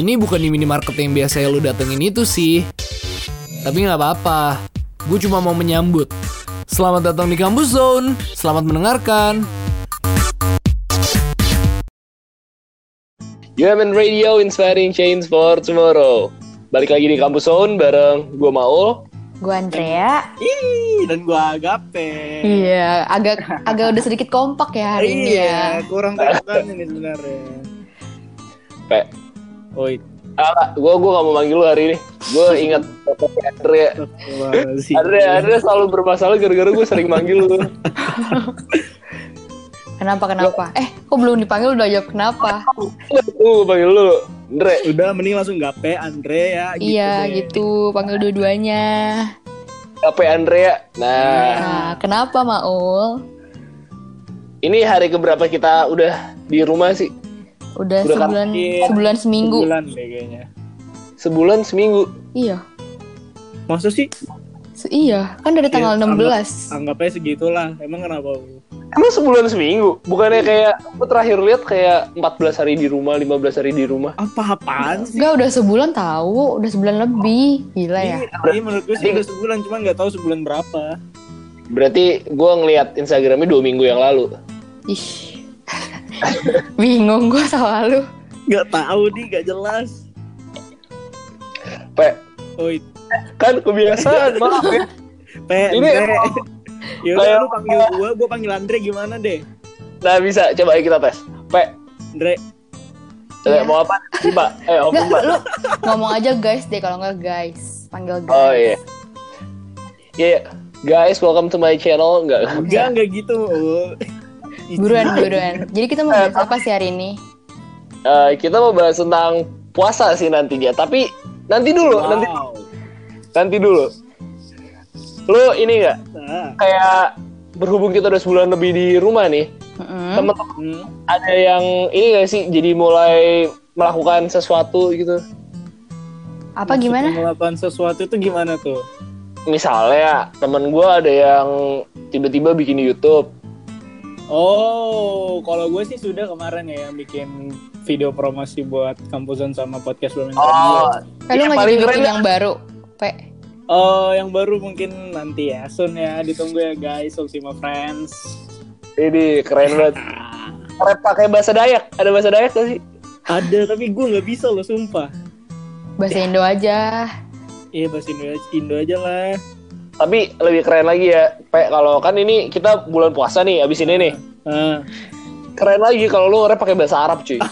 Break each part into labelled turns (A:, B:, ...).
A: Ini bukan di minimarket yang biasa lu datengin itu sih. Tapi nggak apa-apa. Gue cuma mau menyambut. Selamat datang di Kampus Zone. Selamat mendengarkan.
B: UMN Radio Inspiring Change for Tomorrow. Balik lagi di Kampus Zone bareng gue Maul.
C: Gue Andrea.
D: Ih, dan gua Agape.
C: Iya, agak agak udah sedikit kompak ya hari ini ya.
D: Iya, kurang tekan ini sebenarnya.
B: Pe,
D: Oi,
B: ah, gue gue gak mau manggil lu hari ini. Gue ingat Andre. Andre, Andre selalu bermasalah gara-gara gue sering manggil lu.
C: Kenapa kenapa? Eh, kok belum dipanggil udah jawab kenapa?
B: Gue panggil lu. Andre,
D: Udah mending langsung gape Andre ya gitu
C: iya,
D: deh.
C: gitu. Panggil dua-duanya.
B: apa Andrea? Nah,
C: Nah, kenapa Maul?
B: ini hari keberapa kita udah di rumah sih?
C: Udah,
B: Udah kan?
C: sebulan
D: Iya.
C: sebulan seminggu.
D: Sebulan deh kayaknya.
B: Sebulan seminggu.
C: Iya.
D: Masa sih?
C: Se- iya, kan dari tanggal
D: Iya,
C: 16.
D: Anggapnya segitulah. Emang kenapa?
B: Emang sebulan seminggu? Bukannya kayak gue terakhir lihat kayak 14 hari di rumah, 15 hari di rumah.
D: Apa-apaan sih?
C: Enggak, udah sebulan tahu, udah sebulan lebih. Gila ya.
D: Iya, iya, menurut gue sih udah sebulan, cuman nggak tahu sebulan berapa.
B: Berarti gue ngelihat Instagramnya dua minggu yang lalu.
C: Ih. Bingung gue sama lu.
D: Nggak tahu nih, nggak jelas.
B: Pe,
D: Oi,
B: kan kebiasaan maaf ya.
D: Pe,
B: Ini.
D: Ya udah
B: kayak-
D: lu panggil gua, gua panggil Andre gimana deh?
B: Nah bisa, coba ayo kita tes. Pe,
D: Andre,
C: Iya.
B: mau apa? Mbak, eh om
C: Enggak,
B: Mbak.
C: lu ngomong aja guys deh kalau enggak guys. Panggil guys.
B: Oh iya. Iya, guys, welcome to my channel. Enggak.
D: enggak enggak gitu.
C: Buruan, buruan. Jadi kita mau bahas apa sih hari ini?
B: Eh, kita mau bahas tentang puasa sih nantinya, tapi nanti dulu, nanti
D: Wow.
B: nanti dulu. Lu ini enggak
D: Nah,
B: kayak berhubung kita udah sebulan lebih di rumah nih,
C: Mm-mm.
B: temen-temen
D: hmm.
B: ada yang ini gak sih jadi mulai melakukan sesuatu gitu
C: Apa
D: Maksud
C: gimana?
D: Melakukan sesuatu itu gimana tuh?
B: misalnya temen gue ada yang tiba-tiba bikin YouTube
D: Oh, kalau gue sih sudah kemarin ya yang bikin video promosi buat kampusan sama podcast Women
B: Oh.
C: Lu
B: Yang paling keren
C: bikin yang baru, Pe?
D: Oh, yang baru mungkin nanti ya, soon ya, ditunggu ya guys, Ultima Friends.
B: ini keren banget rap pakai bahasa Dayak ada bahasa Dayak gak sih
D: ada, tapi gue nggak bisa loh, sumpah.
C: Bahasa Indo aja.
D: Iya, bahasa Indo, Indo aja lah.
B: Tapi lebih keren lagi ya Pe kalau kan ini kita bulan puasa nih abis ini nih
D: Ah,
B: keren lagi kalau lu rap pakai bahasa Arab cuy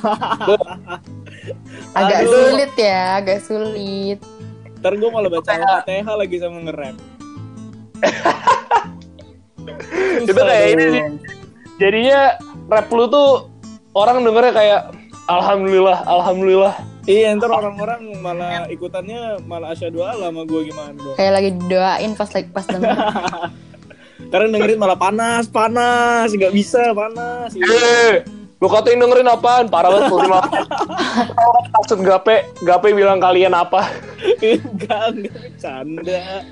C: Agak
D: Aduh.
C: sulit ya, agak sulit.
D: ntar gue malah baca Al-Fatihah lagi sama nge-rap.
B: itu kayak ini sih jadinya rap lu tuh orang dengernya kayak alhamdulillah alhamdulillah
D: Iya, ntar orang-orang malah ikutannya malah asyhadu Allah sama gue gimana dong.
C: Kayak lagi doain pas lagi pas denger.
D: Karena dengerin malah panas, panas, nggak bisa panas. Iya.
B: Eh, lu katain dengerin apaan? Parah banget Ultima. Maksud Gape, Gape bilang kalian apa?
D: enggak, enggak bercanda.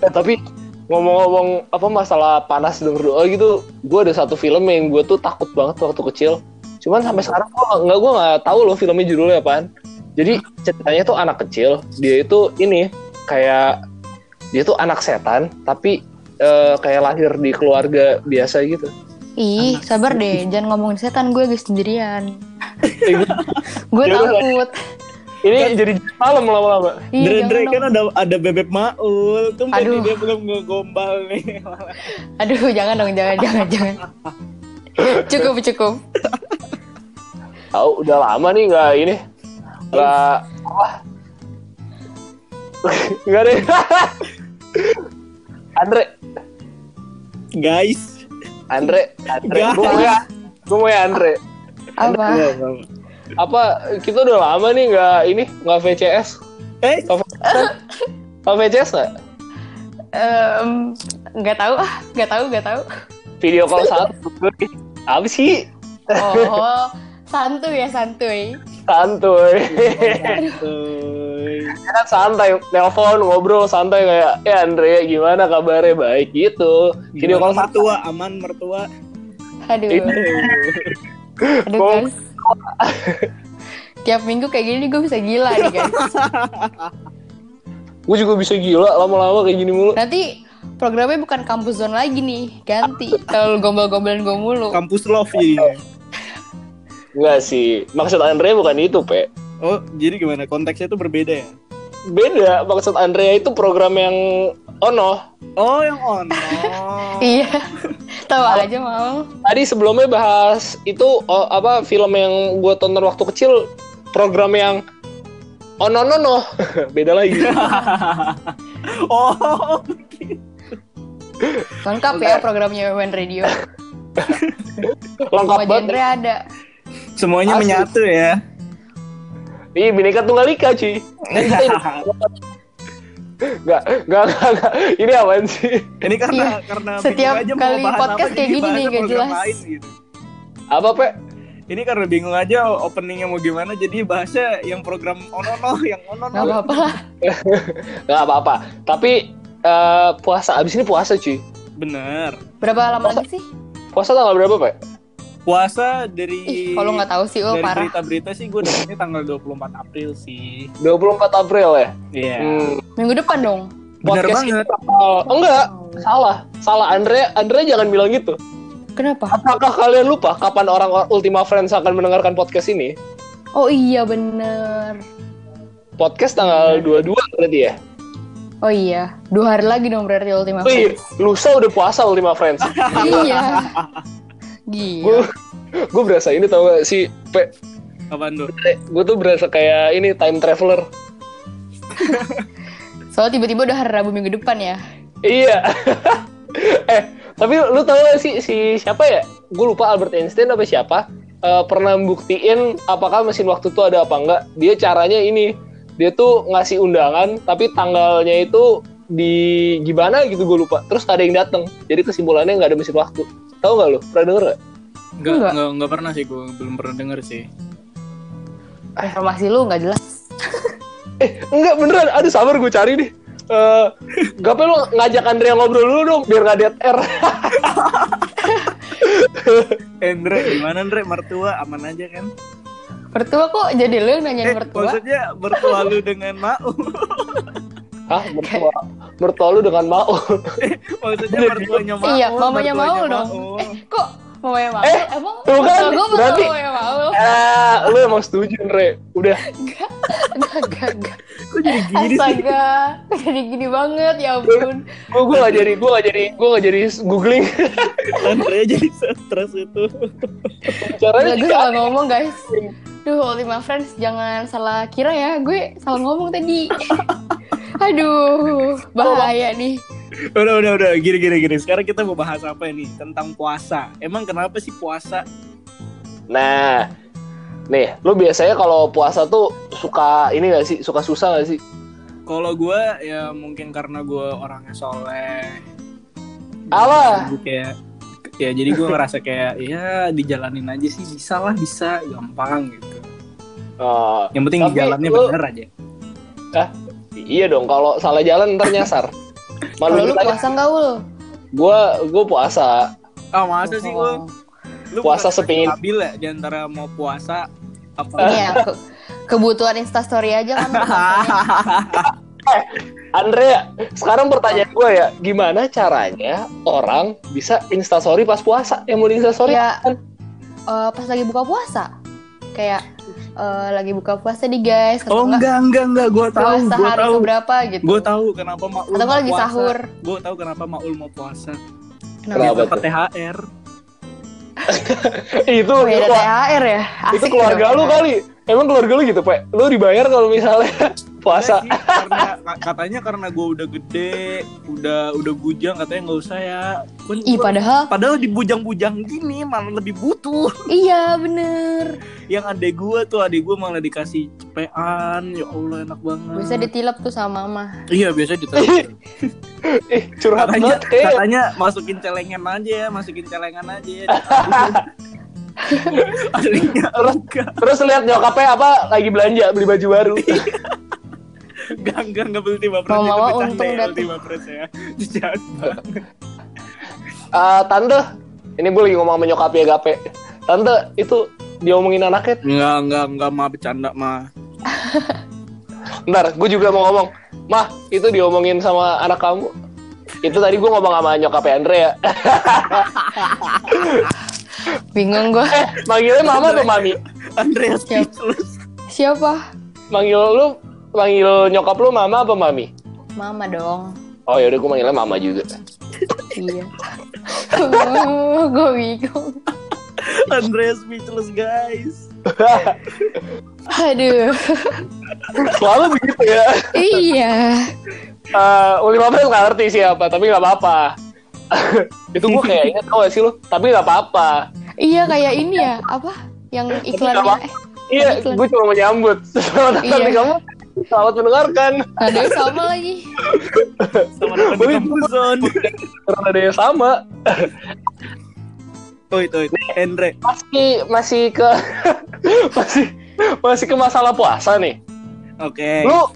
B: Eh, tapi ngomong-ngomong apa masalah panas denger doa gitu, gue ada satu film yang gue tuh takut banget waktu kecil. Cuman sampai sekarang gue nggak gue nggak tahu loh filmnya judulnya apaan. Jadi ceritanya tuh anak kecil, dia itu ini kayak dia tuh anak setan, tapi eh, kayak lahir di keluarga biasa gitu.
C: Ih, sabar deh, jangan ngomongin setan gue lagi sendirian.
B: Gua-
C: Gue
B: Ya udah,
C: takut.
B: ini jadi malam lama-lama.
C: Iya,
D: Dre, Dre
C: dong.
D: kan ada ada bebek Maul, tuh
C: Aduh.
D: dia belum ngegombal nih.
C: Aduh, jangan dong, jangan, jangan, jangan. Cukup, cukup.
B: Tahu udah lama nih nggak ini. Nggak apa? Nggak deh. Andre.
D: Guys,
B: Andre. Andre. Gue mau ya. Gue mau ya Andre.
C: Apa?
B: apa kita udah lama nih nggak ini nggak VCS
D: Eh,
B: nggak? VCS nggak?
C: Em, Nggak tahu ah, nggak tahu, nggak tahu.
B: video call satu apa sih?
C: Oh, santuy ya santuy.
B: santuy kan santai nelpon ngobrol santai kayak ya Andre gimana kabarnya baik gitu video call
D: Gimana
B: satu
D: mertua, aman mertua.
C: Aduh, aduh guys. tiap minggu kayak gini gue bisa gila nih guys.
B: Gue juga bisa gila lama-lama kayak gini mulu.
C: Nanti programnya bukan kampus zone lagi nih, ganti. Kalau lu gombal-gombalin gue mulu.
D: Kampus love jadinya.
B: Enggak sih. Maksud Andrea bukan itu, Pe.
D: Oh, jadi gimana? Konteksnya tuh berbeda ya?
B: Beda. Maksud Andrea itu program yang ono.
D: Oh, yang on.
C: Iya. Tahu aja mau.
B: Tadi sebelumnya bahas itu oh, apa film yang gue tonton waktu kecil program yang ono no no. Beda lagi.
D: oh,
C: Lengkap ya programnya Women Radio.
B: Lengkap banget.
C: genre ada.
D: Semuanya
B: Asli.
D: menyatu ya.
B: Ih, Bineka Tunggal Ika, cuy. Dan kita ini- Nggak, nggak, nggak, nggak. Ini apaan sih?
D: Ini karena
C: Iya.
D: karena
C: Setiap
D: bingung aja
C: kali
D: mau bahas
C: podcast
D: apa,
C: kayak gini nih,
D: program
C: jelas.
D: lain gitu.
B: Apa, Pe?
D: Ini karena bingung aja openingnya mau gimana, jadi bahasnya yang program onono, yang onono.
C: Gak apa-apa lah.
B: Nggak apa-apa. Tapi eh, puasa, abis ini puasa, cuy.
D: Bener.
C: Berapa lama lagi sih?
B: Puasa tanggal berapa, Pe?
D: Puasa dari
C: Ih, kalau nggak tahu sih, oh
D: dari
C: parah.
D: berita-berita sih gue dapetnya tanggal 24 April sih.
B: 24 April ya?
D: Iya.
B: Hmm,
C: Minggu depan dong.
D: Bener
B: podcast
D: banget.
B: ini bakal- enggak, salah. Salah Andre, Andre jangan bilang gitu.
C: Kenapa?
B: Apakah kalian lupa kapan orang Ultima Friends akan mendengarkan podcast ini?
C: Oh iya bener.
B: Podcast tanggal 22 berarti ya?
C: Oh iya, dua hari lagi dong berarti Ultima
B: Wih,
C: Friends.
B: lusa udah puasa Ultima Friends.
C: iya.
B: Gue
C: Gila.
B: gue berasa ini tau gak sih, Pe?
D: Apaan tuh?
B: Gue tuh berasa kayak ini time traveler.
C: Soalnya tiba-tiba udah hari Rabu minggu depan ya.
B: Iya. eh, tapi lu tau gak sih si siapa ya? Gue lupa Albert Einstein apa siapa? eh, pernah buktiin apakah mesin waktu itu ada apa enggak? Dia caranya ini, dia tuh ngasih undangan, tapi tanggalnya itu di gimana gitu gue lupa. Terus gak ada yang datang. Jadi kesimpulannya nggak ada mesin waktu. Tahu nggak lu? Pernah denger gak?
D: Enggak,
C: Enggak.
D: enggak, enggak pernah sih gue belum pernah denger sih.
C: Informasi lu nggak jelas.
B: Eh, enggak beneran. Aduh sabar gue cari nih. Eh, Gape lu ngajak Andrea ngobrol dulu dong biar gak dead air.
D: Andre, gimana Andre? Mertua aman aja kan?
C: Mertua kok jadi lu yang nanyain
D: Eh,
C: mertua?
D: maksudnya mertua lu dengan mau.
B: Hah, mertua, mertua lu dengan mau.
D: maksudnya mertuanya mau.
C: Iya, mamanya mau
D: mertuanya
C: dong.
D: Maul.
C: Eh, kok mamanya mau?
B: Eh,
C: Emang
B: tuh kan,
C: gue
B: berarti-
C: mamanya mau?
B: Ah, lu emang setuju, Andre. Udah.
C: Enggak, enggak, enggak, enggak.
D: Kok jadi gini sih?
C: Astaga, kok jadi gini banget ya ampun.
B: Gue gue gak jadi, gue gak jadi, gue gak jadi googling.
D: Andre jadi stres itu.
B: Caranya
C: Enggak, gue
B: juga
C: salah ngomong guys. Duh, Ultima Friends jangan salah kira ya. Gue salah ngomong tadi. Aduh, bahaya nih.
D: Udah, udah, udah. Gini, gini, gini. Sekarang kita mau bahas apa ini? Tentang puasa. Emang kenapa sih puasa?
B: Nah, nih, lu biasanya kalau puasa tuh suka ini gak sih? Suka susah gak sih?
D: Kalau gue ya mungkin karena gue orangnya soleh.
B: Alah.
D: Jadi kayak ya jadi gue ngerasa kayak ya dijalanin aja sih bisa lah bisa gampang gitu.
B: Oh,
D: Yang penting
B: Tapi
D: jalannya
B: lu-
D: bener aja.
B: Iya dong, kalau salah jalan ntar nyasar. Malu
C: lu puasa enggak, Ul?
B: Gue gue puasa.
D: Ah masa sih gue?
C: Oh.
D: Lu
B: Puasa sepingin.
D: stabil ya di antara mau puasa apa?
C: Ya, ke- kebutuhan instastory aja kan. puasanya.
B: Andrea, sekarang pertanyaan gue ya, gimana caranya orang bisa instastory pas puasa? Yang mau di instastory
C: Ya,
B: kan?
C: eh, pas lagi buka puasa. Kayak eh, lagi buka puasa nih guys.
D: Oh enggak enggak enggak gue tahu
C: Puasa
D: gue
C: hari
D: tahu
C: keberapa gitu.
D: gue tahu kenapa Maul
C: Atau
D: mau
C: gua lagi
D: puasa.
C: sahur.
D: Gue tahu kenapa Maul mau puasa.
C: Kenapa?
B: Kenapa
D: Dapat? THR.
B: itu
C: Oh, ya ada
B: itu,
C: THR ya?
B: itu
C: Asik
B: keluarga
C: dong.
B: lu kali. Emang keluarga lu gitu, Pak? Lu dibayar kalau misalnya puasa.
D: Enggak sih, karena ka- katanya karena gue udah gede, udah udah bujang katanya nggak usah ya. Kan
C: Ih, padahal
D: padahal di bujang-bujang gini malah lebih butuh.
C: iya bener.
D: Yang adek gue tuh adek gue malah dikasih cepean. Ya Allah enak banget.
C: Bisa ditilap tuh sama mama.
D: Iya biasa ditaruh.
B: Eh, curhat
D: katanya,
B: banget kayak.
D: katanya masukin celengan aja ya, masukin celengan aja ya. Aslinya enggak,
B: Terus lihat nyokapnya apa lagi belanja beli baju baru.
D: enggak, enggak, enggak beli tiba
C: Mau mama
D: itu
C: untung
D: ya,
C: tuh.
D: tiba pres ya.
B: Eh, tante, ini gue lagi ngomong sama nyokapnya Gape. Tante, itu diomongin anaknya.
D: Enggak, enggak, enggak mah bercanda mah.
B: Ntar, gue juga mau ngomong. Mah, itu diomongin sama anak kamu. Itu tadi gue ngomong sama nyokapnya Andre ya.
C: Bingung gue.
B: eh, manggilnya mama atau mami?
D: Andreas
C: Siap.
D: speechless.
C: Siapa?
B: Manggil lu, manggil nyokap lu mama apa mami?
C: Mama dong.
B: Oh yaudah gue manggilnya mama juga.
C: Iya. gue bingung.
D: Andreas speechless guys.
C: Aduh.
B: Selalu begitu ya.
C: iya.
B: Eh, Ultima Friends nggak ngerti siapa, tapi nggak apa-apa. itu gue kayak inget tau gak sih lu? Tapi nggak apa-apa.
C: Iya kayak ini ya. Apa? Yang iklannya.
B: apa-
C: Eh,
B: Iya, gue cuma menyambut. Selamat datang
C: Iya.
B: di kamu. Selamat mendengarkan.
C: ada yang sama lagi.
D: Sama datang di kampus zone.
B: Karena ada yang sama.
D: Itu, itu. Andre.
B: Masih masih ke masih masih ke masalah puasa nih.
D: Oke.
B: Lu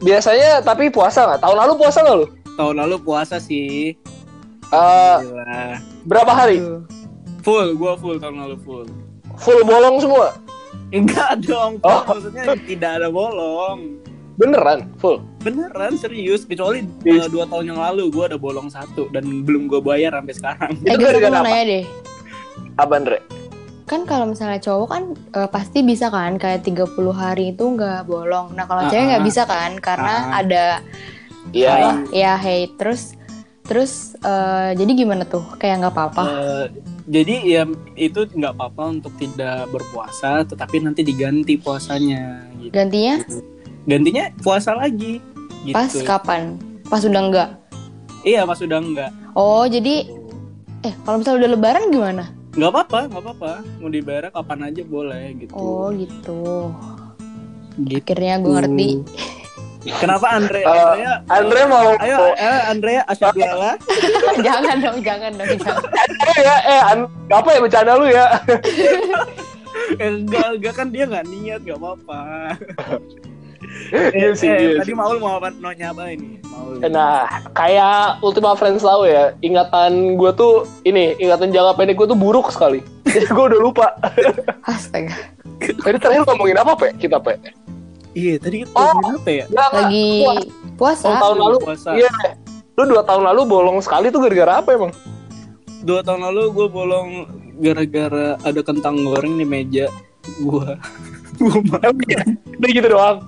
B: biasanya tapi puasa nggak? Tahun lalu puasa nggak lu?
D: Tahun lalu puasa sih.
B: Eh,
D: Gila.
B: berapa hari?
D: Full, gua full tahun lalu full.
B: Full bolong semua?
D: Enggak dong.
B: Oh.
D: maksudnya tidak ada bolong.
B: Beneran? Full?
D: Beneran serius, kecuali
B: Yes.
D: uh, dua tahun yang lalu gua ada bolong satu dan belum gua bayar sampai sekarang.
C: Eh gue mau nanya deh.
B: Apa Andre?
C: Kan kalau misalnya cowok kan eh, pasti bisa kan kayak 30 hari itu nggak bolong. Nah kalau cewek nggak
D: Ah.
C: bisa kan karena
D: Ah.
C: ada
B: Iya.
C: apa? Ya hey terus terus eh, jadi gimana tuh? Kayak nggak apa-apa.
D: Eh, jadi ya itu nggak apa-apa untuk tidak berpuasa, tetapi nanti diganti puasanya. Gitu.
C: Gantinya
D: Gantinya puasa lagi. Gitu.
C: pas kapan? Pas udah enggak.
D: Iya pas udah enggak.
C: Oh jadi eh kalau misalnya udah lebaran gimana?
D: Nggak apa-apa, nggak apa-apa. Mau dibayar kapan aja boleh gitu.
C: Oh gitu.
D: gitu.
C: Akhirnya gue ngerti.
D: Kenapa Andre?
B: Eh,
D: Andrea,
B: Andre mau
D: ayo, ayo Andrea asyadullah.
C: jangan dong, jangan dong, jangan.
B: Eh ya, eh an- apa ya bercanda lu ya?
D: Eh, enggak, enggak kan dia nggak niat, nggak apa-apa.
B: Iya sih,
D: eh,
B: iya
D: tadi Maul mau apa? Mau nyapa ini? Maul.
B: Nah, kayak Ultima Friends tahu ya, ingatan gue tuh ini, ingatan jangka pendek gue tuh buruk sekali. Jadi gue udah lupa.
C: Astaga.
B: Tadi terakhir ngomongin apa, Pe? Kita, Pe?
D: Iya, tadi kita
B: Oh.
D: ngomongin apa ya?
B: Nggak, nggak.
C: Lagi puasa.
B: Oh, tahun lalu.
D: Puasa.
B: Iya. Lu dua tahun lalu bolong sekali tuh gara-gara apa emang?
D: Dua tahun lalu gue bolong gara-gara ada kentang goreng di meja gua. gua makan.
B: Udah gitu doang.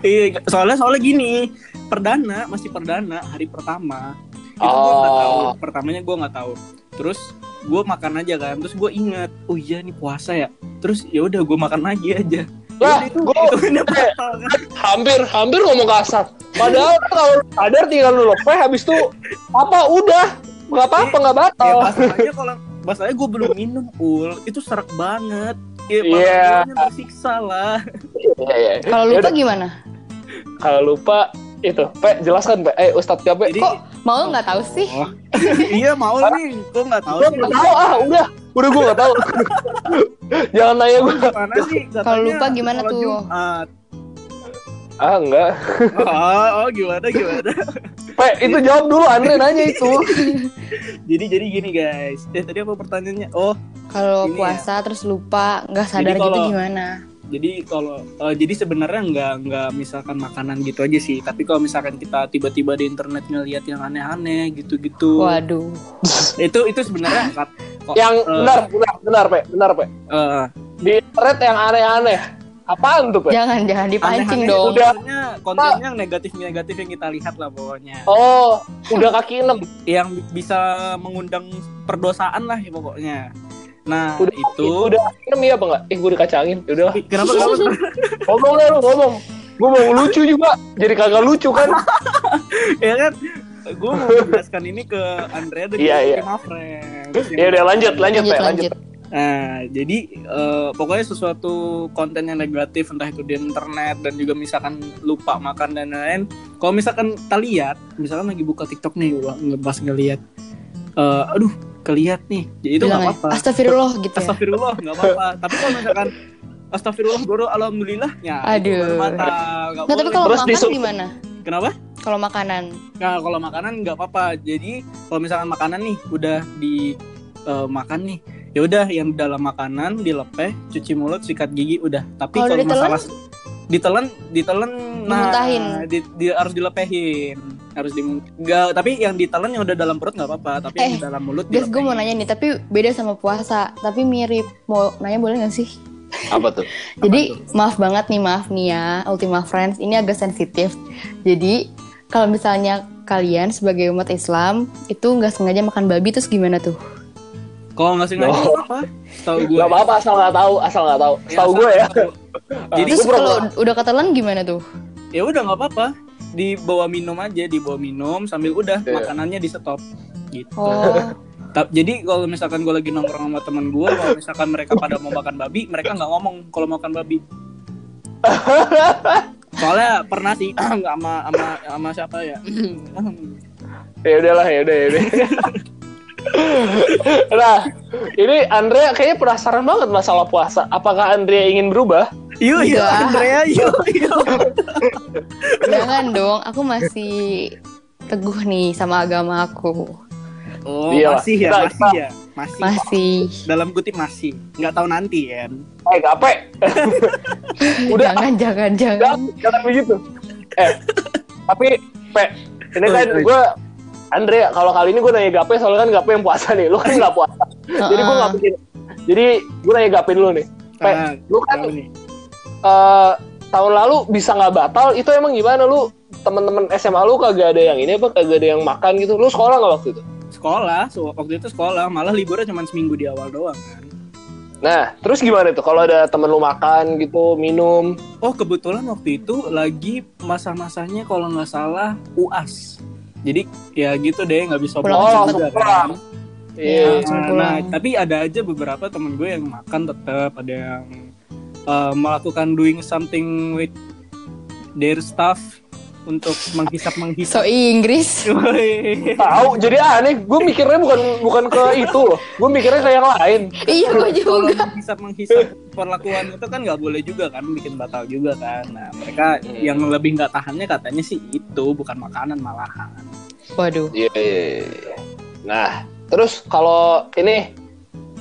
D: Iya, soalnya soalnya gini, perdana masih perdana hari pertama. Itu gua nggak
B: Oh.
D: tahu. Pertamanya gua nggak tahu. Terus gue makan aja kan. Terus gue ingat, oh iya nih puasa ya. Terus ya udah gue makan lagi aja.
B: Lah,
D: itu batal kan.
B: Hampir, hampir ngomong kasar. Padahal kalau sadar tinggal lu lepeh habis itu apa udah nggak apa-apa nggak
D: Ya
B: batal.
D: masalahnya kalau masalahnya gue belum minum ul, itu serak banget. Ya,
B: Iya.
D: yeah. tersiksa lah.
B: Iya iya.
C: Kalau lupa
B: Yaudah,
C: gimana?
B: Kalau lupa itu, Pe, jelaskan Pe. Eh Ustadz.
D: Jadi,
C: Kok mau nggak tahu sih?
D: Oh. iya mau nih, kok nggak tahu
B: Gue
D: sih.
B: nggak tahu ah, udah, udah gue nggak tahu. Jangan nanya gue.
D: Mana sih?
C: Kalau lupa gimana tuh?
D: Jumat.
B: Ah enggak.
D: Oh, oh gimana gimana?
B: Pe, itu jawab dulu Andre nanya itu.
D: jadi jadi gini guys. Eh tadi apa pertanyaannya? Oh,
C: Kalau
D: ya.
C: puasa terus lupa nggak sadar
D: Jadi
C: gitu gimana?
D: jadi kalau eh, jadi sebenarnya nggak nggak misalkan makanan gitu aja sih. Tapi kalau misalkan kita tiba-tiba di internet ngeliat yang aneh-aneh gitu-gitu.
C: Waduh.
D: Itu itu sebenarnya
B: Yang
D: eh,
B: benar, benar, benar Pe, benar Pe.
D: eh,
B: Di internet yang aneh-aneh. Apaan tuh Pe?
C: Jangan jangan dipancing
D: aneh-aneh
C: dong.
B: Udah.
D: Kontennya yang negatif-negatif yang kita lihat lah pokoknya.
B: Oh, udah kaki enam.
D: Yang bi- bisa mengundang perdosaan lah ya pokoknya. Nah,
B: Udah
D: itu
B: udah enam iya apa enggak? Eh, gue dikacangin. Ya udah,
D: kenapa kenapa?
B: ngomong deh lu, ngomong. Gue mau lucu juga, jadi kagak lucu kan?
D: ya kan? Gue mau menjelaskan ini ke Andrea dan
B: Iya,
D: ke
B: iya.
D: Ultima Friends.
B: Ya udah lanjut, lanjut,
C: Lanjut
B: Pe,
C: lanjut.
D: Nah, jadi eh, pokoknya sesuatu konten yang negatif entah itu di internet dan juga misalkan lupa makan dan lain-lain. Kalau misalkan kita lihat, misalkan lagi buka TikTok nih, wah, ngebahas ngelihat eh, aduh, kelihat nih. Jadi itu nggak
C: ya,
D: apa-apa.
C: Astagfirullah gitu ya.
D: Astagfirullah nggak apa-apa. Tapi kalau misalkan Astagfirullah baru alhamdulillah ya
C: Aduh.
D: batal. Nggak
C: Nggak, tapi kalau
B: Terus
C: makan
B: disub-
C: gimana?
D: kenapa?
C: Kalau makanan.
D: Nah, kalau makanan nggak apa-apa. Jadi kalau misalkan makanan nih udah di eh, makan nih, ya udah yang dalam makanan dilepeh cuci mulut sikat gigi udah tapi
C: Kalau
D: masalah ditelan ditelan nah
C: Dimuntahin.
D: di, di- harus dilepehin harus di enggak tapi yang ditelan yang udah dalam perut nggak apa-apa tapi yang
C: Eh,
D: di dalam mulut
C: Guys, gue mau nanya nih, tapi beda sama puasa, tapi mirip. Mau nanya boleh gak sih?
B: Apa tuh?
C: Jadi maaf banget nih, maaf nih ya, Ultima Friends, ini agak sensitif. Jadi kalau misalnya kalian sebagai umat Islam itu nggak sengaja makan babi terus gimana tuh?
D: kalau nggak sengaja
B: Oh.
D: apa tahu gue
B: Gak apa-apa asal nggak tahu, asal nggak tahu.
D: Ya,
B: Tahu gue ya.
D: tahu. jadi
C: Terus kalau udah ketelan gimana tuh?
D: ya udah nggak apa-apa dibawa minum aja dibawa minum sambil udah
B: Iya.
D: makanannya di stop gitu
C: Oh,
D: jadi kalau misalkan gue lagi nongkrong sama temen gue kalau misalkan mereka pada mau makan babi mereka nggak ngomong kalau makan babi soalnya pernah sih nggak sama sama sama siapa ya
B: Ya udahlah, ya udah, ya udah. nah, ini Andrea kayaknya penasaran banget masalah puasa. Apakah Andrea ingin berubah?
D: yuk yuk
C: Enggak.
D: Andrea yuk yuk
C: jangan dong, aku masih teguh nih sama agama aku.
D: Oh
B: Iya,
D: masih ya masih ya masih
C: Masih.
D: dalam kutip masih nggak tahu nanti kan
B: Eh, gape. Udah.
C: Jangan, jangan, jangan.
B: Jangan, jangan begitu. Eh, tapi, Pe, ini kan gue, Andrea, kalau kali ini gue nanya Gape, soalnya kan Gape yang puasa nih. Lu kan nggak puasa. Jadi gue nggak bikin. Jadi gue nanya Gape dulu nih. Pe,
D: Ah,
B: lu kan
D: nih.
B: eh, tahun lalu bisa nggak batal, itu emang gimana lu? Temen-temen SMA lu kagak ada yang ini apa? Kagak ada yang makan gitu. Lu sekolah nggak waktu itu?
D: Sekolah so, waktu itu sekolah malah liburnya cuma seminggu di awal doang kan
B: Nah, terus gimana tuh? Kalau ada temen lu makan gitu, minum,
D: Oh kebetulan waktu itu lagi masa-masanya kalau nggak salah uas. Jadi ya gitu deh nggak bisa
C: Pulang
D: pulang
B: cepet.
D: juga
B: pulang.
D: kan.
B: Iya.
C: langsung
D: Nah,
C: pulang.
D: tapi ada aja beberapa temen gue yang makan tetap ada yang uh, melakukan doing something with their stuff untuk menghisap
C: So
D: menghisap.
C: Inggris.
B: Tahu, jadi aneh. Gue mikirnya bukan bukan ke itu loh. Gue mikirnya ke yang lain.
C: iya, gue
D: Kalau
C: juga.
D: menghisap menghisap perlakuan itu kan nggak boleh juga kan bikin batal juga kan. Nah mereka
B: Hmm.
D: yang lebih nggak tahannya katanya sih itu bukan makanan malahan.
C: Waduh.
B: Iya, iya, iya. Nah, terus kalau ini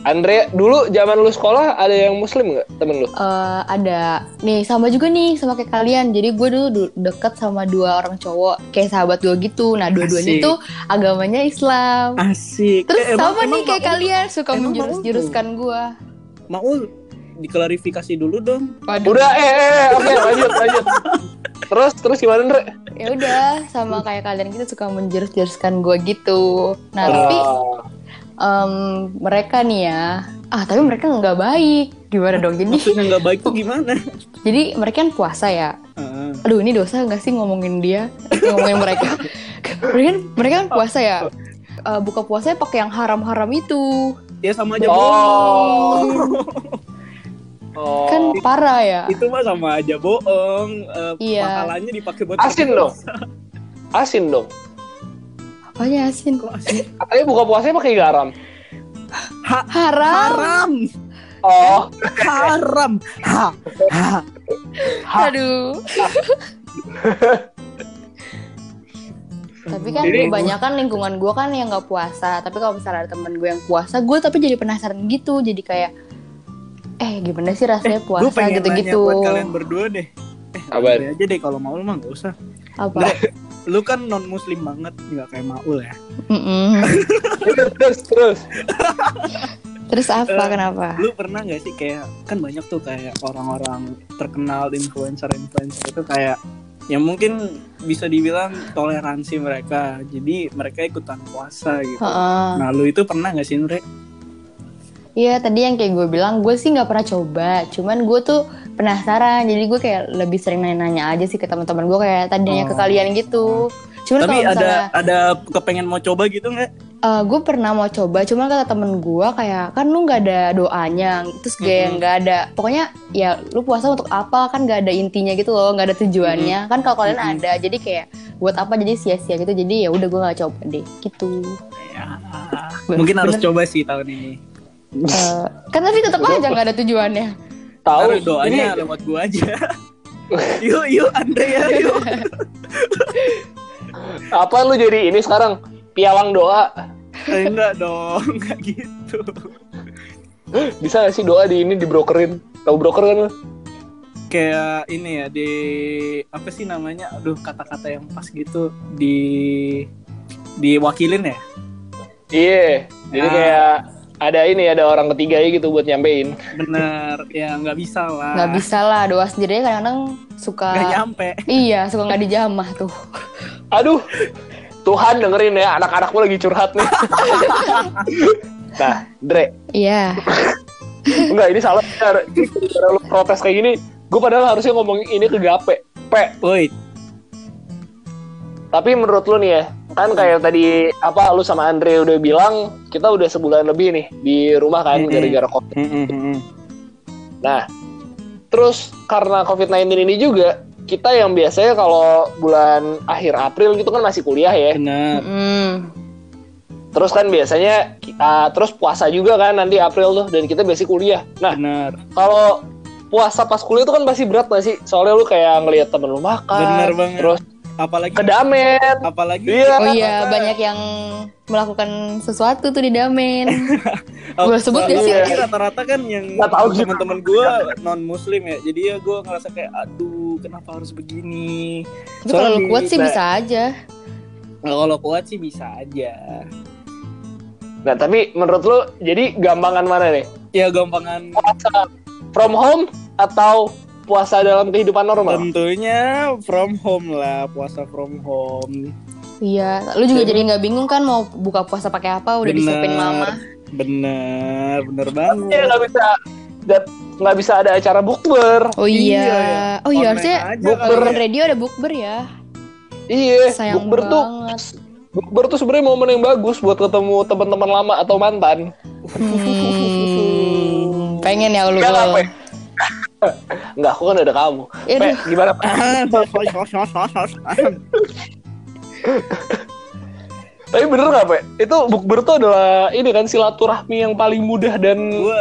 B: Andre dulu zaman lu sekolah ada yang muslim nggak temen lu?
C: Eh, ada nih sama juga nih sama kayak kalian jadi gue dulu du- deket sama dua orang cowok kayak sahabat gue gitu nah dua-duanya tuh agamanya Islam
D: Asik.
C: terus
D: Eh, emang-
C: sama nih
D: emang
C: kayak
D: Maul-
C: kalian suka
D: emang
C: menjurus-juruskan gue
D: Maul diklarifikasi dulu dong.
C: waduh
B: Udah, eh, eh, eh, oke lanjut, lanjut. Terus, terus gimana Andre?
C: ya udah sama kayak kalian gitu suka menjurus-juruskan gue gitu nah tapi Em, mereka nih ya ah tapi mereka nggak baik gimana dong jadi
D: Maksudnya nggak baik tuh gimana?
C: jadi mereka kan puasa ya
D: Heeh.
C: aduh ini dosa nggak sih ngomongin dia ngomongin mereka mereka kan mereka kan puasa ya Eh, buka puasanya pakai yang haram-haram itu
D: ya sama aja
B: Oh.
D: bohong.
B: oh.
C: kan parah ya
D: Itu mah sama aja bohong. Eh,
C: Iya.
D: Pahalanya dipakai buat
B: Asin dong. asin dong.
C: Apanya asin
D: Kok asin?
B: Katanya buka puasanya pakai garam.
D: Ha-
C: haram
D: haram.
B: Oh,
D: Haram. Ha. Ha.
C: aduh tapi kan
B: Jadi-
C: kebanyakan lingkungan gue kan yang nggak puasa tapi kalau misalnya ada temen gue yang puasa gue tapi jadi penasaran gitu jadi kayak eh gimana sih rasanya
D: Gue
C: puasa
D: pengen
C: gitu-gitu
D: nanya buat kalian berdua deh. Eh, aja deh kalau mau mah nggak usah.
C: apa
D: Lu kan non muslim banget, nggak kayak Maul ya.
C: Mm-mm.
B: terus, terus.
C: terus apa
D: Eh,
C: kenapa
D: Lu pernah nggak sih kayak kan banyak tuh kayak orang-orang terkenal influencer-influencer itu kayak yang mungkin bisa dibilang toleransi mereka. Jadi mereka ikutan puasa gitu.
C: Heeh.
D: Nah, lu itu pernah nggak sih, Andre?
C: Iya tadi yang kayak gue bilang gue sih nggak pernah coba. Cuman gue tuh penasaran. Jadi gue kayak lebih sering nanya-nanya aja sih ke teman-teman gue kayak tadinya ke
D: Oh.
C: kalian gitu. Cuman
D: Tapi
C: kalau
D: ada
C: misalnya
D: ada kepengen mau coba gitu nggak?
C: eh, gue pernah mau coba cuman kata temen gue kayak kan lu nggak ada doanya. Terus kayak nggak ada pokoknya ya lu puasa untuk apa? Kan nggak ada intinya gitu loh nggak ada tujuannya. Kan kalau kalian
D: Mm-mm.
C: ada jadi kayak buat apa? Jadi sia-sia gitu. Jadi ya udah gue nggak coba deh gitu.
D: Ya, mungkin harus
C: bener.
D: coba sih tahun ini.
C: Eh, kan tapi tetap aja nggak ada tujuannya
B: Tahu
D: doanya
B: ini
D: lewat gua aja. yuk, yuk Andre ya, yuk.
B: apa lu jadi ini sekarang pialang doa.
D: Eh, enggak dong, enggak gitu.
B: Bisa gak sih doa di ini dibrokerin? Tahu broker kan lu?
D: kayak ini ya di apa sih namanya aduh kata-kata yang pas gitu di diwakilin ya
B: Iya. Jadi
D: Ah.
B: kayak ada ini ada orang ketiga ya gitu buat nyampein.
D: bener ya nggak bisa lah
C: Nggak bisa lah doa sendiri kadang-kadang suka
D: nggak nyampe
C: iya suka nggak dijamah tuh.
B: Aduh. Tuhan dengerin ya anak-anakmu lagi curhat nih. nah, Dre,
C: Iya.
B: enggak ini salah. Cara cara lu protes kayak gini, gue padahal harusnya ngomong ini ke Gape. Pe,
D: woi
B: tapi menurut lu nih ya, kan kayak tadi apa lu sama Andre udah bilang kita udah sebulan lebih nih di rumah kan gara-gara covid. Nah, terus karena COVID-19 ini juga kita yang biasanya kalau bulan akhir April gitu kan masih kuliah ya.
D: bener
C: Mm.
B: Terus kan biasanya uh, terus puasa juga kan nanti April tuh dan kita biasanya kuliah. Nah, kalau puasa pas kuliah itu kan pasti berat gak sih? Soalnya lu kayak ngelihat temen lu makan.
D: Bener banget.
B: Terus
D: apalagi
B: kedamen.
D: apalagi
B: Iya.
C: Oh iya banyak yang melakukan sesuatu tuh di Damen. Boleh sebut gak
B: sih?
D: rata-rata kan yang teman-teman gue non muslim ya jadi ya gue ngerasa kayak aduh kenapa harus begini
C: Itu kalau kuat sih bisa aja.
D: Nah, kalau kuat sih bisa aja
B: Nah, tapi menurut lu jadi gampangan mana nih?
D: ya gampangan
B: from home atau puasa dalam kehidupan normal?
D: tentunya from home lah puasa from home
C: Iya, lu juga jadi nggak bingung kan mau buka puasa pakai apa udah
D: Bener.
C: disiapin mama.
D: bener bener
B: Iya
D: banget
B: nggak bisa nggak bisa ada acara bukber.
C: Oh
D: Iya,
C: iya.
D: ya.
C: Oh iya harusnya
B: bukber.
C: Radio ada bukber ya.
B: Iya,
C: Sayang
B: bukber tuh bukber tuh sebenarnya momen yang bagus buat ketemu teman-teman lama atau mantan.
C: Hmm, pengen ya lu.
B: Lah, Pe. Enggak, aku kan ada kamu.
C: Ya
B: Pe, gimana? Pe? Tapi bener nggak, Pe? Itu bukber tuh adalah ini kan silaturahmi yang paling mudah dan
D: gue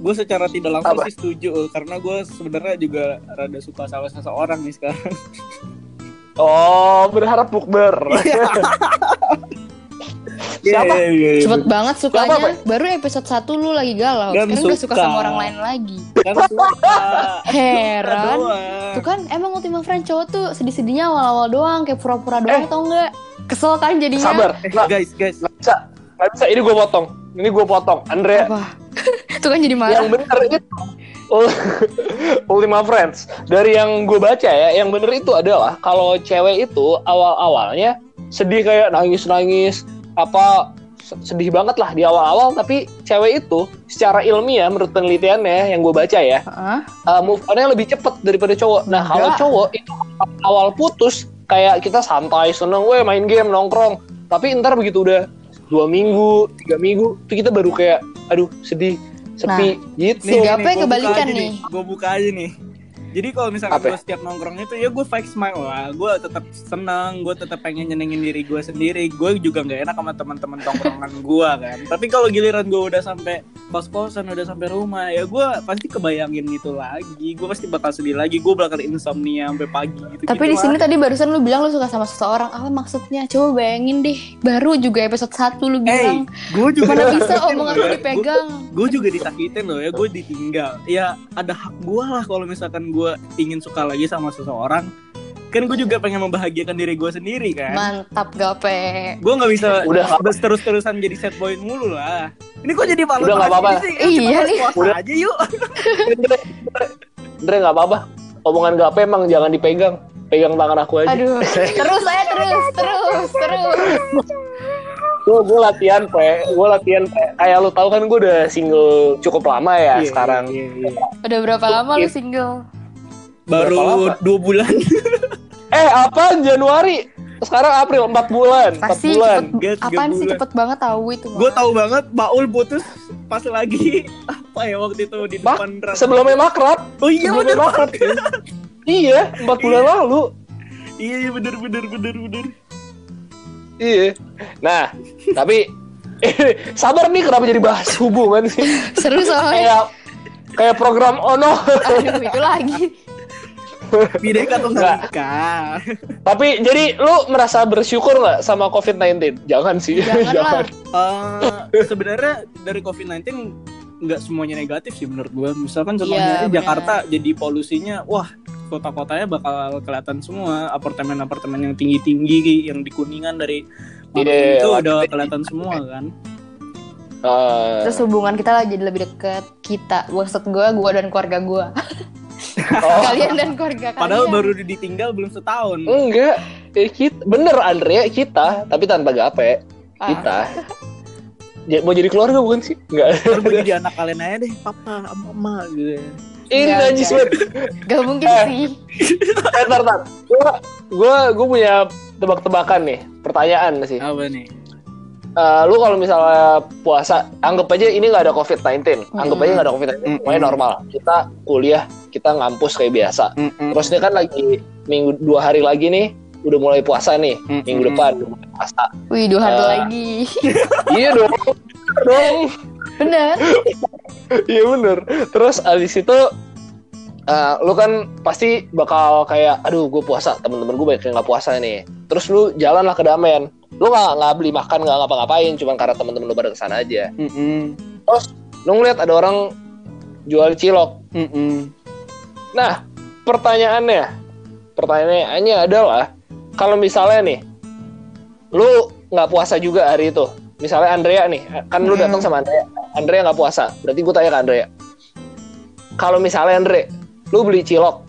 D: gue secara tidak langsung
B: Apa?
D: sih setuju karena gue sebenarnya juga rada suka sama seseorang nih sekarang
B: oh berharap bukber. Siapa?
D: Iya, iya, iya.
C: Cepet banget sukanya.
B: Siapa,
C: Baru episode 1 lu lagi galau.
D: Dan
C: Sekarang udah suka
D: suka.
C: sama orang lain lagi.
D: kan suka
C: Heran. Tuh kan emang Ultima Friend cowok tuh sedih-sedihnya awal-awal doang kayak pura-pura doang
B: Eh.
C: atau enggak? Kesel kan jadinya.
B: Sabar,
D: Eh,
B: nggak
D: guys guys
B: nggak bisa, nggak bisa. Ini gue potong. Ini gue potong. Andrea,
C: Apa? Tuh kan jadi marah.
B: yang bener itu Ultima Friends dari yang gue baca ya yang bener itu adalah kalau cewek itu awal awalnya sedih kayak nangis nangis apa se- sedih banget lah di awal awal tapi cewek itu secara ilmiah menurut penelitiannya yang gue baca ya
C: Heeh.
B: uh, move onnya lebih cepet daripada cowok. Nah kalau cowok itu awal putus kayak kita santai seneng weh main game nongkrong. Tapi ntar begitu udah dua minggu tiga minggu itu kita baru kayak aduh sedih sepi gitu.
C: Si Gape kebalikan nih.
D: gue buka aja nih jadi kalau misalkan
B: Apa?
D: gue setiap nongkrong itu ya gue fake smile lah. Gue tetap senang gue tetap pengen nyenengin diri gue sendiri. Gue juga nggak enak sama teman-teman tongkrongan gue kan. Tapi kalau giliran gue udah sampai kos-kosan udah sampai rumah ya gue pasti kebayangin itu lagi gue pasti bakal sedih lagi gue bakal insomnia sampai pagi gitu
C: Tapi di sini tadi barusan lu bilang lu suka sama seseorang. Apa maksudnya? Coba bayangin deh. Baru juga episode 1 lu
D: Hey,
C: bilang.
D: gue juga
C: Mana bisa omongan lu dipegang.
D: gue juga disakitin loh ya gue ditinggal ya ada hak gue lah kalau misalkan gue ingin suka lagi sama seseorang kan gue juga pengen membahagiakan diri gue sendiri kan
C: Mantap Gape.
D: gue nggak bisa
B: Udah.
D: terus terusan jadi set boy mulu lah ini kok jadi malu
B: Udah, nggak apa-apa.
C: Iya nih.
B: Udah.
D: aja yuk
B: Andre, Andre nggak apa-apa. Omongan gape emang jangan dipegang. Pegang tangan aku aja.
C: Aduh. Terus saya terus, terus, terus.
B: Gue gue latihan pe, gue latihan pe. Kayak lu tahu kan gue udah single cukup lama ya
D: Iya,
B: sekarang.
D: iya, iya.
C: Udah berapa lama lu single?
D: Baru dua bulan
B: Eh apa Januari? Sekarang April 4 bulan, 4
C: Pasti
B: bulan.
C: cepet,
D: Guys,
C: apaan sih
D: bulan.
C: cepet banget tahu itu
D: gue tahu banget Baul putus pas lagi apa ya waktu itu di
B: Mak,
D: depan rak-
B: sebelumnya makrab.
D: oh iya
B: sebelumnya
D: bener
B: makrab. iya, 4 bulan lalu.
D: iya iya bener bener bener bener
B: Iya. Nah, tapi sabar nih kenapa jadi bahas hubungan sih?
C: Seru soalnya.
B: kayak kayak program Ono.
C: Aduh, itu lagi.
D: Bideka atau
B: Nggak.
D: nikah
B: Tapi jadi lu merasa bersyukur nggak sama COVID-19? Jangan sih.
C: Jangan lah.
D: Eh, sebenarnya dari COVID-19 nggak semuanya negatif sih menurut gue. Misalkan
C: Iya,
D: contohnya aja
C: benar.
D: Jakarta jadi polusinya, wah kota-kotanya bakal kelihatan semua apartemen-apartemen yang tinggi-tinggi yang di kuningan dari
B: Iya,
D: Bandung itu
B: iya.
D: udah kelihatan semua kan.
B: Eh,
C: Terus hubungan kita lah jadi lebih deket kita. Maksud gue, gue dan keluarga gue.
B: oh,
C: kalian dan keluarga kalian.
D: Padahal baru ditinggal belum setahun.
B: enggak. Eh, kita, bener Andre kita, tapi tanpa gape.
C: Ah,
B: Kita. Ja- mau jadi keluarga bukan sih? Enggak.
D: Baru mau jadi anak kalian aja deh, papa, mama gitu.
B: Ini
C: Enggak,
B: najis
C: enggak.
B: banget.
C: Gak mungkin
B: Eh.
C: sih.
B: Eh, tar, tar. Gua, gua, gua punya tebak-tebakan nih. Pertanyaan sih.
D: Apa nih?
B: Eh, lu kalau misalnya puasa, anggap aja ini nggak ada COVID-19. Anggap aja nggak ada COVID-19.
D: Mm-mm.
B: Semuanya normal. Kita kuliah, kita ngampus kayak biasa.
D: Mm-mm.
B: Terus ini kan lagi minggu dua hari lagi nih, udah mulai puasa nih.
D: Mm-mm.
B: Minggu depan udah mulai puasa.
C: Wih, dua hari
B: Eh.
C: lagi.
B: iya dong. dong.
C: Bener.
B: Iya bener. Terus abis itu eh, lu kan pasti bakal kayak, aduh gue puasa, temen-temen gue banyak yang nggak puasa nih. Terus lu jalan lah ke Damen. Lu nggak nggak beli makan, nggak ngapa-ngapain, cuman karena temen-temen lu pada ke sana aja.
D: Mm-mm.
B: Lu ngeliat ada orang jual cilok.
D: Mm-mm.
B: Nah, pertanyaannya, pertanyaannya adalah, kalau misalnya nih, lu nggak puasa juga hari itu. Misalnya Andrea nih, kan lu datang sama Andrea. Andrea nggak puasa, berarti gue tanya ke Andrea. Kalau misalnya Andre, lu beli cilok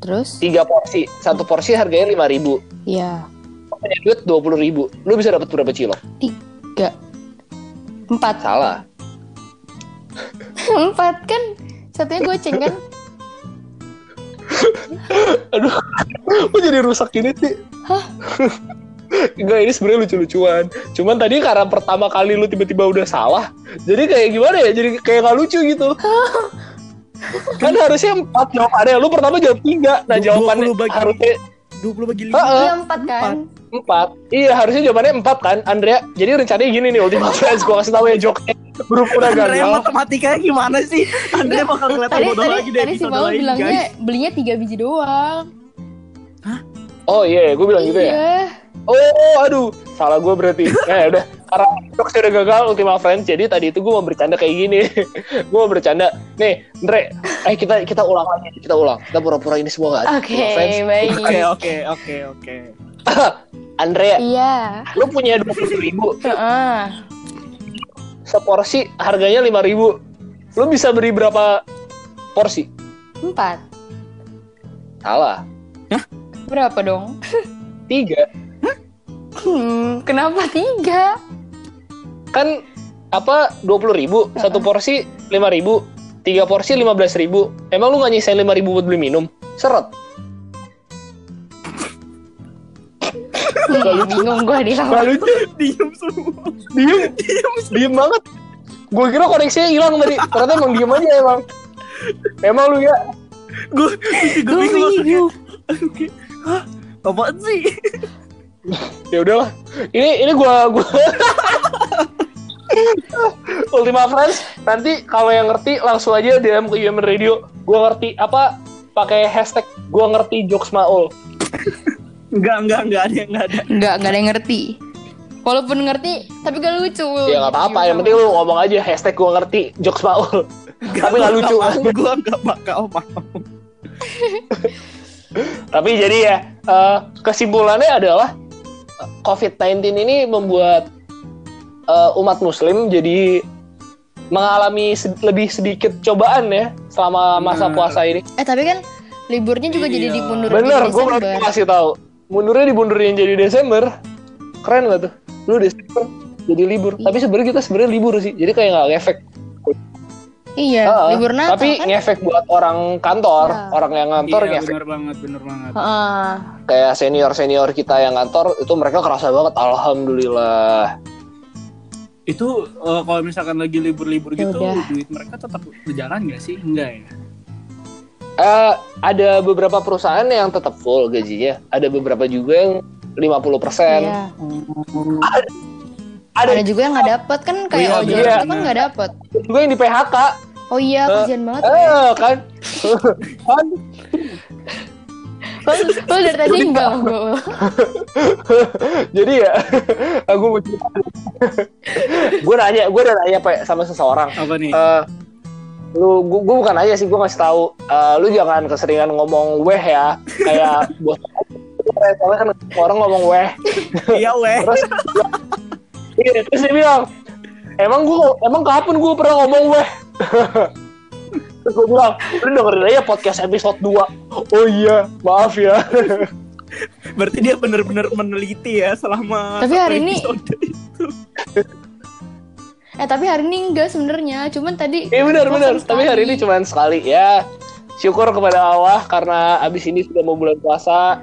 C: Terus?
B: tiga porsi, satu porsi harganya lima ribu,
C: Iya.
B: Punya duit dua puluh ribu, lu bisa dapat berapa cilok?
C: Tiga. Empat.
B: Salah.
C: Empat kan? Satunya goceng kan?
B: Aduh, kok jadi rusak gini sih?
C: Hah?
B: Enggak, ini sebenarnya lucu-lucuan. Cuman tadi karena pertama kali lu tiba-tiba udah salah, jadi kayak gimana ya? Jadi kayak nggak lucu gitu. kan harusnya empat jawabannya. Lu pertama jawab tiga. Nah jawabannya
D: 20 bagi-
B: harusnya
D: 20 bagi 5.
B: Heeh.
C: Iya empat kan?
B: empat. Iya harusnya jawabannya empat kan, Andrea. Jadi rencananya gini nih, Ultima Friends. Gua kasih tahu ya joknya. Berhubung udah
D: Andrea
B: gagal.
D: matematikanya gimana sih? Andrea bakal kelihatan
C: Tadi
D: bodoh
C: tadi
D: lagi deh
C: tadi si Paul bilangnya
D: guys.
C: belinya tiga biji doang.
B: Oh iya, gue bilang gitu ya. Oh, aduh, salah gue berarti. Nah, ya udah, karena jokesnya udah gagal Ultima Friends, jadi tadi itu gue mau bercanda kayak gini. gue mau bercanda. Nih, Andre, eh kita kita ulang lagi, kita ulang. Kita pura-pura ini semua ada.
C: Oke, baik.
D: Oke, oke, oke, oke.
B: Andrea,
C: Iya.
B: lu punya dua puluh ribu,
C: Heeh.
B: seporsi harganya lima ribu. Lu bisa beri berapa porsi?
C: Empat.
B: Salah,
C: Berapa dong?
B: tiga.
C: Hmm, kenapa tiga?
B: Kan apa dua puluh ribu, satu porsi lima ribu, tiga porsi lima belas ribu. Emang lu nggak nyisain lima ribu buat beli minum? Seret.
C: Hmm, bingung gue di awal.
B: lucu.
D: Diem semua.
B: diem diem banget gue kira koneksinya hilang tadi ternyata emang diem aja emang emang lu ya
D: Gue
C: Gue
D: bingung. Oke. Hah? Apaan sih?
B: Ya udahlah ini ini gue gue Ultima Friends nanti kalau yang ngerti langsung aja DM ke UMN Radio gue ngerti apa pakai hashtag gue ngerti jokes Maul
D: Enggak, enggak, enggak ada, enggak ada.
C: Enggak, enggak ada yang ngerti. Walaupun ngerti, tapi gak lucu.
B: ya nggak apa-apa yang penting lu ngomong aja hashtag gue ngerti jokes Maul tapi nggak lucu
D: Gue enggak bakal mau.
B: Tapi jadi ya eh, kesimpulannya adalah eh, COVID-19 ini membuat eh, umat Muslim jadi mengalami sed- lebih sedikit cobaan ya selama masa
D: Benar.
B: puasa ini.
C: Eh, tapi kan liburnya juga jadi
D: Iya.
C: dimundur
B: Bener,
C: di
B: gue baru
C: Desember.
B: kasih tahu. Mundurnya dibundurin jadi Desember. Keren gak tuh? Lu Desember jadi libur. Tapi sebenarnya kita sebenarnya libur sih. Jadi kayak nggak ngefek.
C: Iya,
B: Heeh.
C: libur Natal
B: Tapi
C: kan.
B: ngefek buat orang kantor,
C: Ya.
B: orang yang kantor
D: Iya,
B: ngefek.
D: bener banget, bener banget.
C: Heeh.
B: Kayak senior senior kita yang kantor itu mereka kerasa banget. Alhamdulillah.
D: Itu eh, kalau misalkan lagi libur-libur
C: Ya
D: gitu,
C: udah.
D: duit mereka tetap berjalan nggak sih? Enggak ya?
B: Eh, ada beberapa perusahaan yang tetap full gajinya. Ada beberapa juga yang 50%.
C: Iya.
B: Ada
C: Ada juga yang nggak dapet kan kayak
D: Iya,
C: ojol
B: iya.
C: itu kan nggak dapet.
B: juga yang di PHK.
C: Oh iya,
B: Eh,
C: kasihan banget. ya.
B: Eh, kan. kan
C: Lo dari tadi enggak.
B: Jadi ya, aku mau cerita. gue nanya, gue udah nanya Pak, sama seseorang.
D: Apa nih?
B: Eh, lu, gue, gue bukan nanya sih, gue ngasih tahu. eh, lu jangan keseringan ngomong weh ya, kayak bos. Soalnya kan orang ngomong weh.
D: Iya weh.
B: Terus, iya, terus dia bilang, emang gue, emang kapan gue pernah ngomong weh? Terus gue bilang, lu dengerin aja podcast episode 2 Oh iya, maaf ya.
D: Berarti dia benar-benar meneliti ya selama
C: Tapi hari ini-
D: episode itu.
C: Eh tapi hari ini enggak sebenarnya, cuman tadi.
B: Iya benar benar.
C: bosan
B: Tapi hari ini
C: sekali.
B: cuma sekali ya. Syukur kepada Allah karena abis ini sudah mau bulan puasa.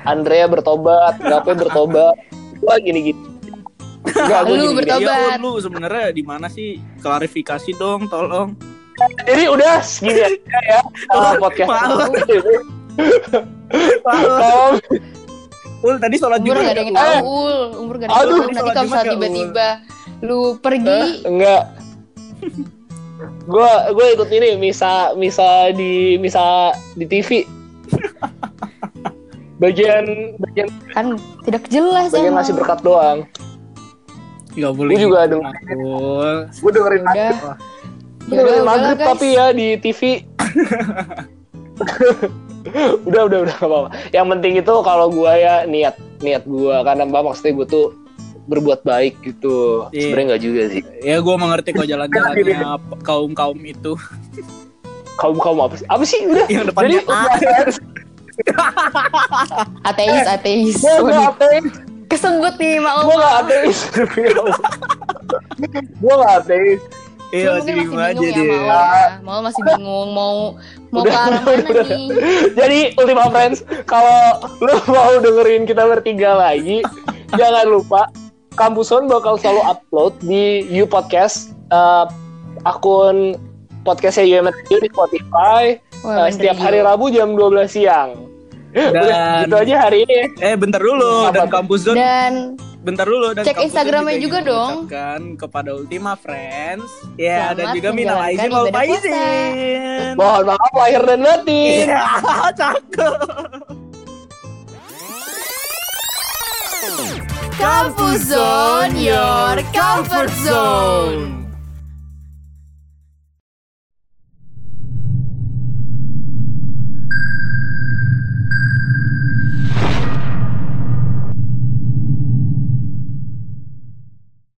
B: Andrea bertobat, Gape bertobat. Gua gini gini. Enggak,
C: Lu bertobat.
D: Iya, lu sebenarnya di mana sih? Klarifikasi dong, tolong.
B: Jadi udah segini aja ya uh, podcast.
D: Maaf.
B: Kalau
D: Ul, tadi sholat
C: Umur
D: juga.
C: gak ada yang
D: ya?
C: tahu, Ul. Umur gak ada yang tahu. Nanti
D: sholat
C: kalau
D: Jumat
C: misalnya
D: ya,
C: tiba-tiba lu pergi,
B: Eh, enggak. Gua gue ikut ini misa misa di misa di TV. bagian bagian
C: kan tidak jelas
B: bagian
C: emang.
B: ngasih berkat doang.
D: Gak boleh.
B: Gua juga dong.
D: Ul.
B: Gue dengerin
C: Udah.
B: Gue dengerin maghrib tapi ya di TV. udah udah udah gak apa-apa. Yang penting itu kalau gua ya niat niat gua karena mbak maksudnya gua tuh berbuat baik gitu.
D: Iya.
B: Sebenarnya nggak juga sih.
D: Ya gue mengerti kok jalan-jalannya kaum kaum itu
B: Kaum kaum apa sih? Apa sih udah?
D: yang
B: Jadi
D: depannya A.
C: Ateis, ateis.
B: gue ateis,
C: Kesebut nih, mau.
B: gue nggak ateis. gue nggak ateis.
D: Iya masih bingung aja
C: ya,
D: dia.
C: Mau, ya. mau masih bingung mau mau
B: Udah,
C: ke arah mana
B: udah.
C: nih?
B: Jadi Ultima Friends, kalau lu mau dengerin kita bertiga lagi, jangan lupa Kampuson bakal selalu upload di You Podcast uh, akun podcastnya UMT di Spotify uh, setiap hari. Rabu jam 12 siang. Udah,
D: Dan-
B: gitu aja hari ini.
D: Eh bentar dulu
B: Apa
D: dan kampus zone
C: Dan
D: bentar dulu dan
C: Cek Instagramnya
D: juga
C: dong.
D: mengucapkan kepada Ultima Friends ya dan
C: Selamat
D: juga minal aizin
C: puasa.
D: faizin.
B: Mohon maaf lahir dan batin.
D: Iya, cakep.
C: Kampus Zone, your comfort zone.